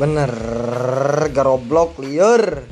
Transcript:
Bener, garoblok liur.